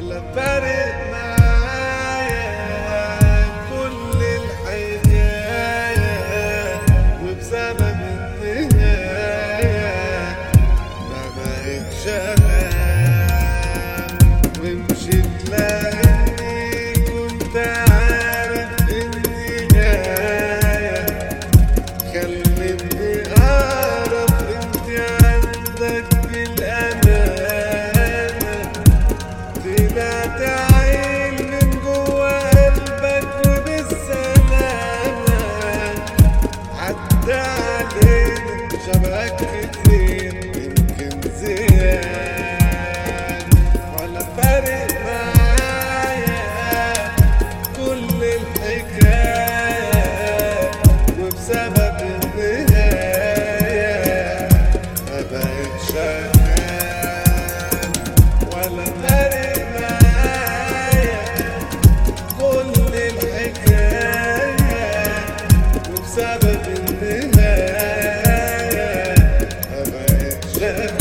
ولا فارق معايا كل الحكاية وبزمن شبك كتير يمكن زين ولا فارق معايا كل الحكاية. وبسبب 人。